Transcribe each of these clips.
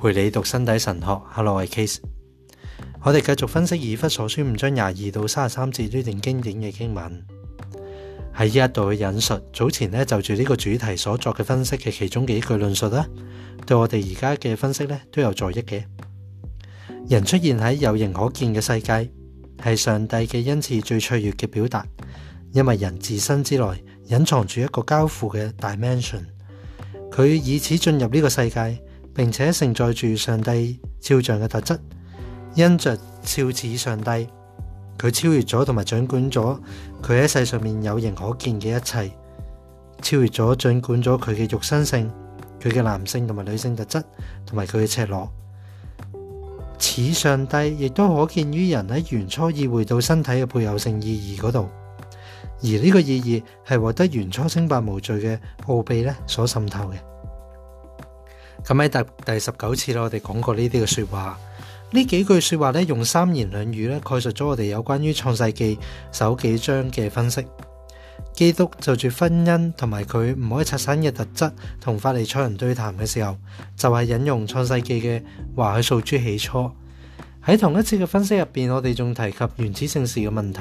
陪你读身体神学，Hello，我系 Case。我哋继续分析《以弗所书》五章廿二到三十三节呢段经典嘅经文。喺呢一度嘅引述，早前咧就住呢个主题所作嘅分析嘅其中几句论述啦，对我哋而家嘅分析咧都有助益嘅。人出现喺有形可见嘅世界，系上帝嘅恩赐最脆弱嘅表达，因为人自身之内隐藏住一个交付嘅 dimension，佢以此进入呢个世界。并且承载住上帝肖像嘅特质，因着肖似上帝，佢超越咗同埋掌管咗佢喺世上面有形可见嘅一切，超越咗掌管咗佢嘅肉身性，佢嘅男性同埋女性特质，同埋佢嘅赤裸。似上帝亦都可见于人喺原初意会到身体嘅配偶性意义嗰度，而呢个意义系获得原初清白无罪嘅奥秘咧所渗透嘅。咁喺第第十九次啦，我哋讲过呢啲嘅说话，呢几句说话咧，用三言两语咧，概述咗我哋有关于创世纪首几章嘅分析。基督就住婚姻同埋佢唔可以拆散嘅特质，同法利赛人对谈嘅时候，就系引用创世纪嘅话去诉诸起初。喺同一次嘅分析入边，我哋仲提及原始圣事嘅问题，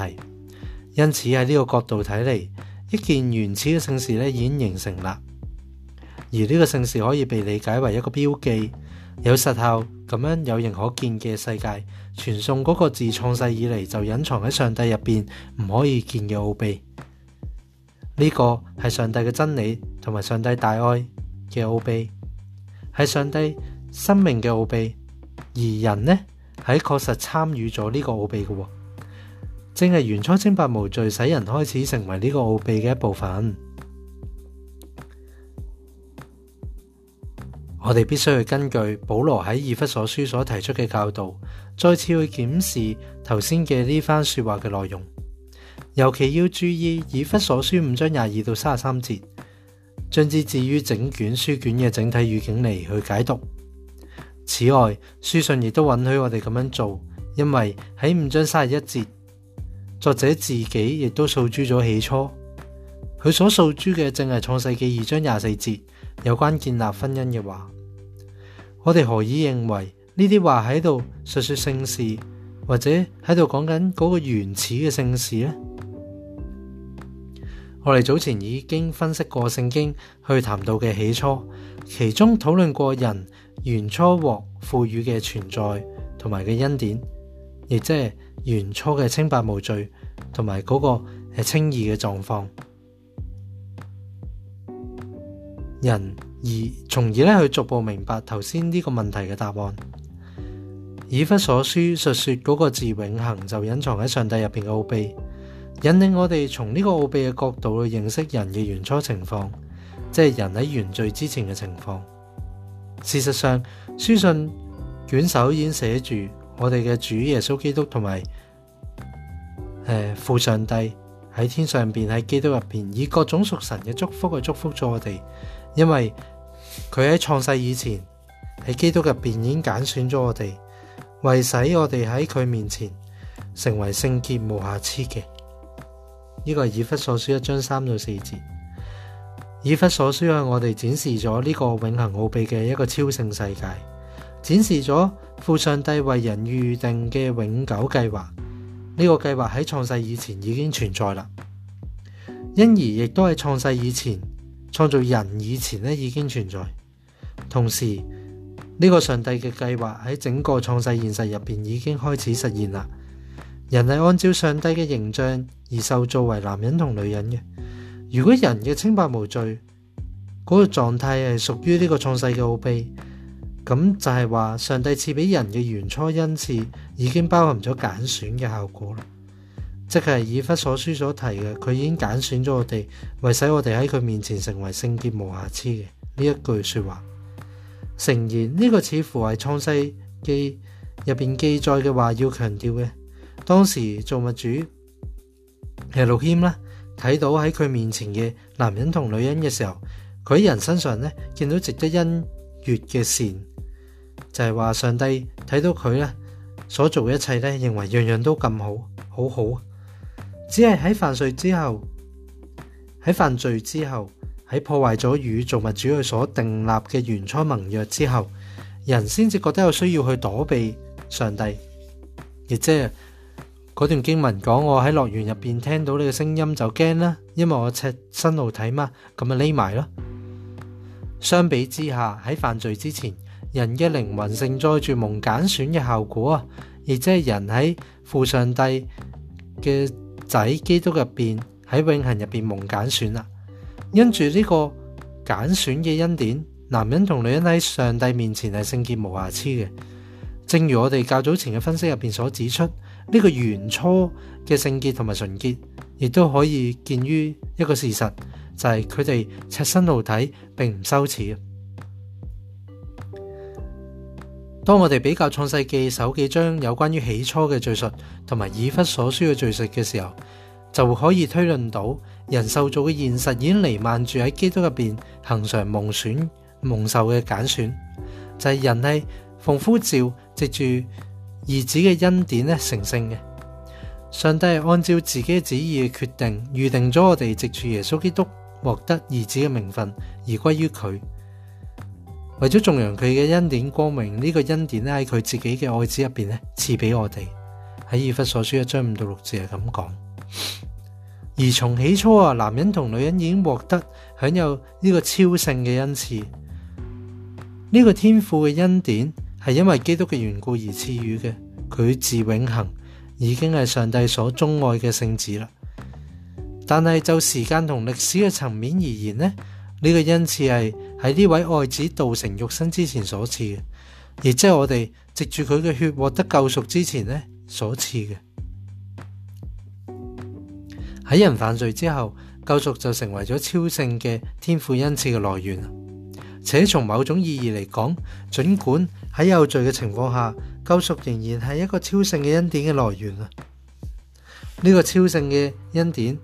因此喺呢个角度睇嚟，一件原始嘅圣事咧已经形成啦。而呢个姓氏可以被理解为一个标记，有实效咁样有形可见嘅世界，传送嗰个自创世以嚟就隐藏喺上帝入边唔可以见嘅奥秘。呢个系上帝嘅真理同埋上帝大爱嘅奥秘，系上帝生命嘅奥秘。而人呢喺确实参与咗呢个奥秘嘅，正系原初清白无罪，使人开始成为呢个奥秘嘅一部分。我哋必须去根据保罗喺以弗所书所提出嘅教导，再次去检视头先嘅呢番说话嘅内容，尤其要注意以弗所书五章廿二到三十三节，将之置于整卷书卷嘅整体语境嚟去解读。此外，书信亦都允许我哋咁样做，因为喺五章三十一节，作者自己亦都诉诸咗起初，佢所诉诸嘅正系创世纪二章廿四节有关建立婚姻嘅话。我哋何以认为呢啲话喺度述说圣事，或者喺度讲紧嗰个原始嘅圣事呢？我哋早前已经分析过圣经去谈到嘅起初，其中讨论过人原初获赋予嘅存在同埋嘅恩典，亦即系原初嘅清白无罪同埋嗰个诶清义嘅状况，人。而從而咧，佢逐步明白頭先呢個問題嘅答案。以弗所書述说嗰個字永恒就隱藏喺上帝入边嘅奧秘，引領我哋從呢個奧秘嘅角度去認識人嘅原初情況，即係人喺原罪之前嘅情況。事實上，書信卷首已經寫住我哋嘅主耶穌基督同埋诶父上帝。喺天上边喺基督入边以各种属神嘅祝福去祝福咗我哋，因为佢喺创世以前喺基督入边已经拣选咗我哋，为使我哋喺佢面前成为圣洁无瑕疵嘅。呢个系以弗所书一章三到四节，以弗所书向我哋展示咗呢个永恒奥秘嘅一个超圣世界，展示咗父上帝为人预定嘅永久计划。呢个计划喺创世以前已经存在啦，因而亦都系创世以前、创造人以前咧已经存在。同时，呢个上帝嘅计划喺整个创世现实入边已经开始实现啦。人系按照上帝嘅形象而受造为男人同女人嘅。如果人嘅清白无罪，嗰个状态系属于呢个创世嘅奥秘。咁就係話，上帝赐俾人嘅原初恩賜已經包含咗揀選嘅效果啦，即係以弗所書所提嘅，佢已經揀選咗我哋，為使我哋喺佢面前成為聖潔無瑕疵嘅呢一句说話。诚然呢個似乎係《創世記》入边記載嘅話要強調嘅。當時造物主其實路軒啦，睇到喺佢面前嘅男人同女人嘅時候，佢喺人身上咧見到值得恩悦嘅善。就系话上帝睇到佢咧所做嘅一切咧，认为样样都咁好，好好。只系喺犯罪之后，喺犯罪之后，喺破坏咗与造物主佢所订立嘅原初盟约之后，人先至觉得有需要去躲避上帝。亦即系嗰段经文讲，我喺乐园入边听到你嘅声音就惊啦，因为我赤身露体嘛，咁咪匿埋咯。相比之下，喺犯罪之前。人嘅灵魂承载住梦拣选嘅效果啊，亦即系人喺父上帝嘅仔基督入边喺永恒入边梦拣选啦。因住呢个拣选嘅恩典，男人同女人喺上帝面前系圣洁无瑕疵嘅。正如我哋较早前嘅分析入边所指出，呢个原初嘅圣洁同埋纯洁，亦都可以见于一个事实，就系佢哋赤身露体并唔羞耻当我哋比较创世纪首几章有关于起初嘅叙述，同埋以忽所需嘅叙述嘅时候，就可以推论到人受造嘅现实已经弥漫住喺基督入边恒常蒙选、蒙受嘅拣选，就系人系奉呼召藉住儿子嘅恩典咧成圣嘅。上帝系按照自己嘅旨意决定预定咗我哋藉住耶稣基督获得儿子嘅名分而归于佢。为咗颂扬佢嘅恩典光明，呢个恩典咧喺佢自己嘅爱子入边咧赐俾我哋，喺以弗所书一章五到六字系咁讲。而从起初啊，男人同女人已经获得享有呢个超性嘅恩赐，呢个天赋嘅恩典系因为基督嘅缘故而赐予嘅，佢自永恒已经系上帝所钟爱嘅圣子啦。但系就时间同历史嘅层面而言呢，呢个恩赐系。喺呢位愛子道成肉身之前所赐嘅，亦即係我哋藉住佢嘅血獲得救赎之前咧所赐嘅。喺人犯罪之後，救赎就成為咗超聖嘅天父恩賜嘅來源且從某種意義嚟講，儘管喺有罪嘅情況下，救赎仍然係一個超聖嘅恩典嘅來源啊！呢個超聖嘅恩典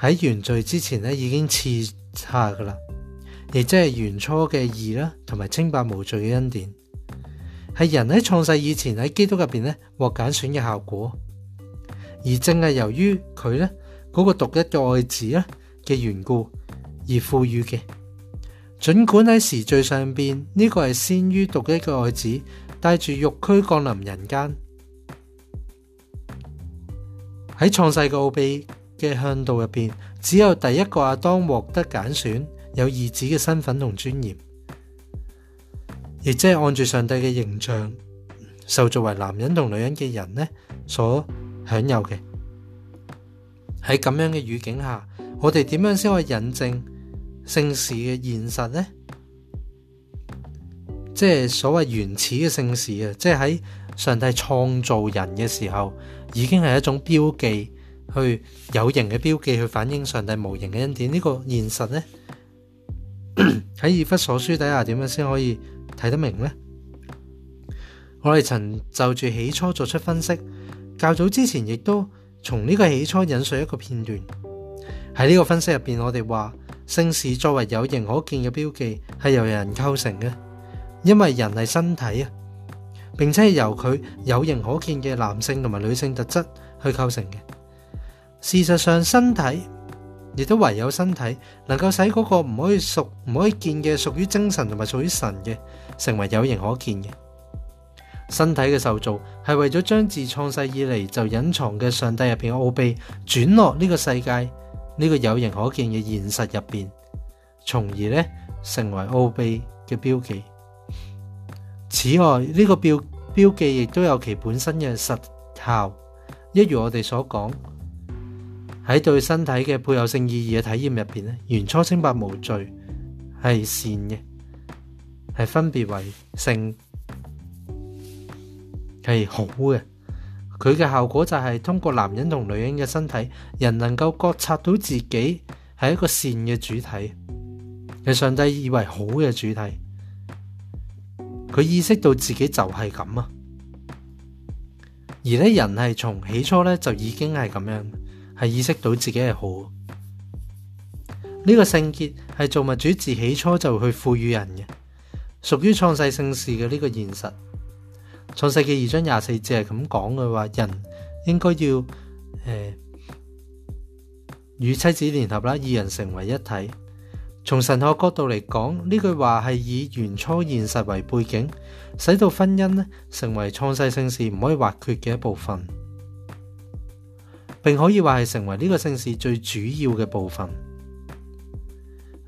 喺原罪之前咧已經赐下噶啦。亦即系原初嘅义啦，同埋清白无罪嘅恩典，系人喺创世以前喺基督入边咧获拣选嘅效果，而正系由于佢咧嗰个独一嘅爱子咧嘅缘故而赋予嘅。尽管喺时序上边呢个系先于独一嘅爱子带住肉躯降临人间，喺创世嘅奥秘嘅向度入边，只有第一个阿当获得拣选。有儿子嘅身份同尊严，亦即系按住上帝嘅形象受作为男人同女人嘅人呢，所享有嘅。喺咁样嘅语境下，我哋点样先可以引证圣事嘅现实呢？即系所谓原始嘅圣事啊，即系喺上帝创造人嘅时候，已经系一种标记，去有形嘅标记去反映上帝无形嘅恩典。呢个现实呢。喺《耶弗所書》底下點樣先可以睇得明呢？我哋曾就住起初作出分析，較早之前亦都從呢個起初引述一個片段。喺呢個分析入边，我哋話姓事作為有形可見嘅標記，係由人構成嘅，因為人係身體啊，並且係由佢有形可見嘅男性同埋女性特質去構成嘅。事實上，身體。亦都唯有身體能夠使嗰個唔可以屬唔可以見嘅屬於精神同埋屬於神嘅成為有形可見嘅身體嘅受造係為咗將自創世以嚟就隱藏嘅上帝入嘅奧秘轉落呢個世界呢個有形可見嘅現實入边，從而咧成為奧秘嘅標記。此外，呢個标標記亦都有其本身嘅實效，一如我哋所講。喺对身体嘅配偶性意义嘅体验入边咧，原初清白无罪系善嘅，系分别为性系好嘅，佢嘅效果就系通过男人同女人嘅身体，人能够觉察到自己系一个善嘅主体，系上帝以为好嘅主体，佢意识到自己就系咁啊，而咧人系从起初咧就已经系咁样。系意识到自己系好呢个圣洁，系造物主自起初就去赋予人嘅，属于创世圣事嘅呢个现实。创世纪二章廿四节系咁讲嘅话，人应该要诶与妻子联合啦，二人成为一体。从神学角度嚟讲，呢句话系以原初现实为背景，使到婚姻咧成为创世圣事唔可以划缺嘅一部分。并可以话系成为呢个姓事最主要嘅部分。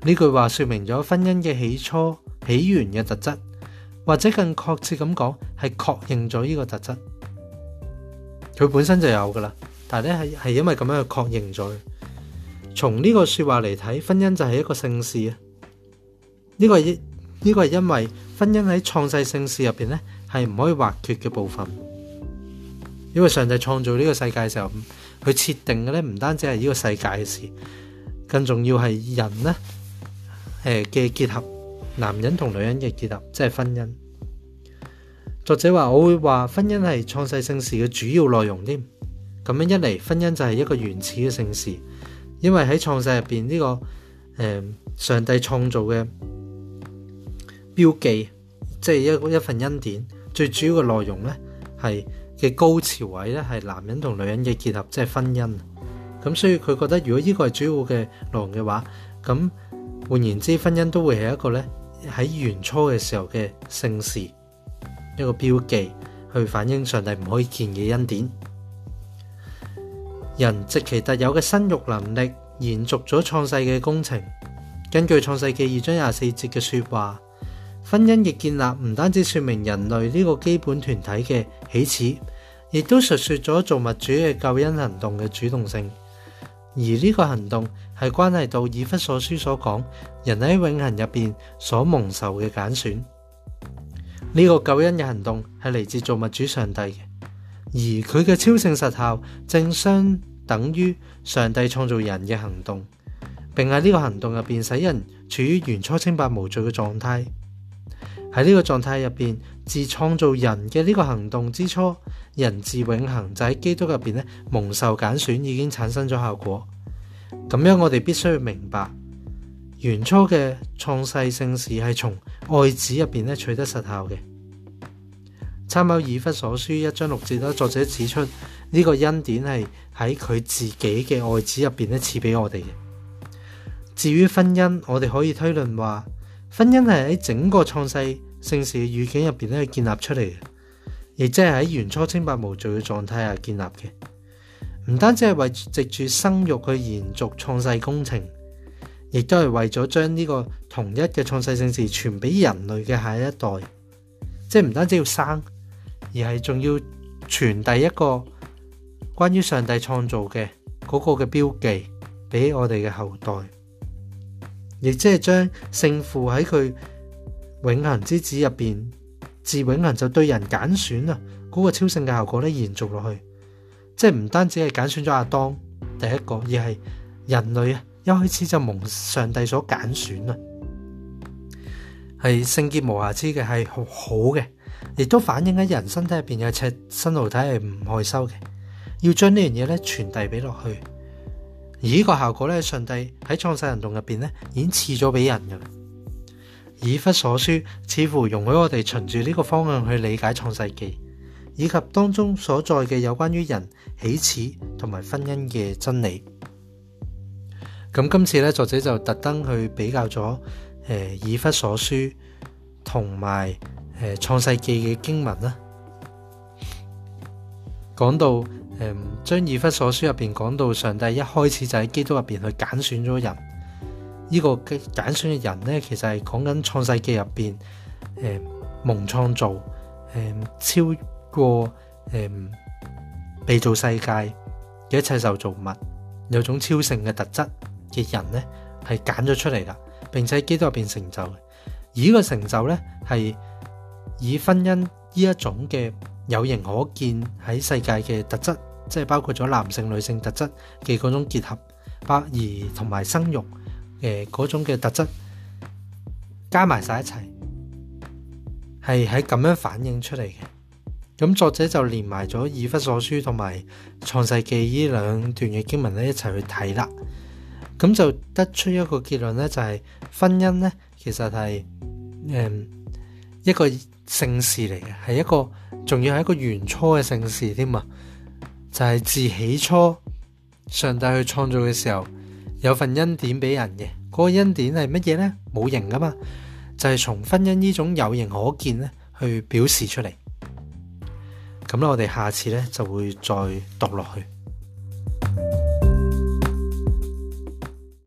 呢句话说明咗婚姻嘅起初起源嘅特质，或者更确切咁讲，系确认咗呢个特质。佢本身就有噶啦，但系咧系系因为咁样去确认咗。从呢个说话嚟睇，婚姻就系一个姓事啊！呢个呢个系因为婚姻喺创世姓事入边咧系唔可以划缺嘅部分，因为上帝创造呢个世界嘅时候。佢設定嘅咧，唔單止係呢個世界嘅事，更重要係人咧，誒嘅結合，男人同女人嘅結合，即係婚姻。作者話：，我會話婚姻係創世聖事嘅主要內容添。咁樣一嚟，婚姻就係一個原始嘅聖事，因為喺創世入邊呢個誒上帝創造嘅標記，即係一一份恩典，最主要嘅內容咧係。嘅高潮位咧，系男人同女人嘅結合，即系婚姻。咁所以佢覺得，如果呢個係主要嘅內容嘅話，咁換言之，婚姻都會係一個咧喺元初嘅時候嘅盛事，一個標記，去反映上帝唔可以見嘅恩典。人藉其特有嘅生育能力，延續咗創世嘅工程。根據創世記二章廿四節嘅说話。婚姻亦建立唔单止说明人类呢个基本团体嘅起始，亦都述说咗造物主嘅救恩行动嘅主动性。而呢个行动系关系到以弗所书所讲人喺永恒入边所蒙受嘅拣选。呢个救恩嘅行动系嚟自造物主上帝嘅，而佢嘅超性实效正相等于上帝创造人嘅行动，并喺呢个行动入边使人处于原初清白无罪嘅状态。喺呢個狀態入边，自創造人嘅呢個行動之初，人自永恒就喺基督入边咧蒙受揀選，已經產生咗效果。咁樣我哋必須要明白，原初嘅創世聖事係從愛子入边咧取得實效嘅。參謀以弗所書一章六字啦，作者指出呢個恩典係喺佢自己嘅愛子入边咧赐俾我哋嘅。至於婚姻，我哋可以推論話。婚姻系喺整个创世圣事嘅语境入边咧，建立出嚟嘅，亦即系喺原初清白无罪嘅状态下建立嘅。唔单止系为藉住生育去延续创世工程，亦都系为咗将呢个同一嘅创世圣事传俾人类嘅下一代。即系唔单止要生，而系仲要传递一个关于上帝创造嘅嗰个嘅标记俾我哋嘅后代。亦即系将胜负喺佢永恒之子入边，至永恒就对人拣选啊，嗰个超性嘅效果咧延续落去，即系唔单止系拣选咗亚当第一个，而系人类啊一开始就蒙上帝所拣选啊，系圣洁无瑕疵嘅，系好好嘅，亦都反映喺人身体入边有赤身露体系唔害羞嘅，要将呢样嘢咧传递俾落去。呢個效果咧，上帝喺創世行動入边咧，已經赐咗俾人噶啦。以弗所書似乎容許我哋循住呢個方向去理解創世記，以及當中所在嘅有關於人喜恥同埋婚姻嘅真理。咁今次咧，作者就特登去比較咗誒以弗所書同埋诶創世記嘅經文啦。講到诶，将以弗所书入边讲到，上帝一开始就喺基督入边去拣选咗人，呢个拣选嘅人咧，其实系讲紧创世纪入边，诶，蒙创造，诶，超过诶，被造世界嘅一切受造物，有种超性嘅特质嘅人咧，系拣咗出嚟啦，并且喺基督入边成就，而呢个成就咧，系以婚姻呢一种嘅。有形可見喺世界嘅特質，即係包括咗男性、女性特質嘅嗰種結合，百而同埋生育嘅嗰種嘅特質，加埋晒一齊，係喺咁樣反映出嚟嘅。咁作者就連埋咗《以弗所書》同埋《創世記》依兩段嘅經文咧一齊去睇啦，咁就得出一個結論咧，就係婚姻咧其實係誒一個。姓事嚟嘅，系一个，仲要系一个元初嘅姓事添啊！就系自起初，上帝去创造嘅时候，有份恩典俾人嘅，嗰个恩典系乜嘢呢？冇形噶嘛，就系从婚姻呢种有形可见咧，去表示出嚟。咁咧，我哋下次咧就会再读落去。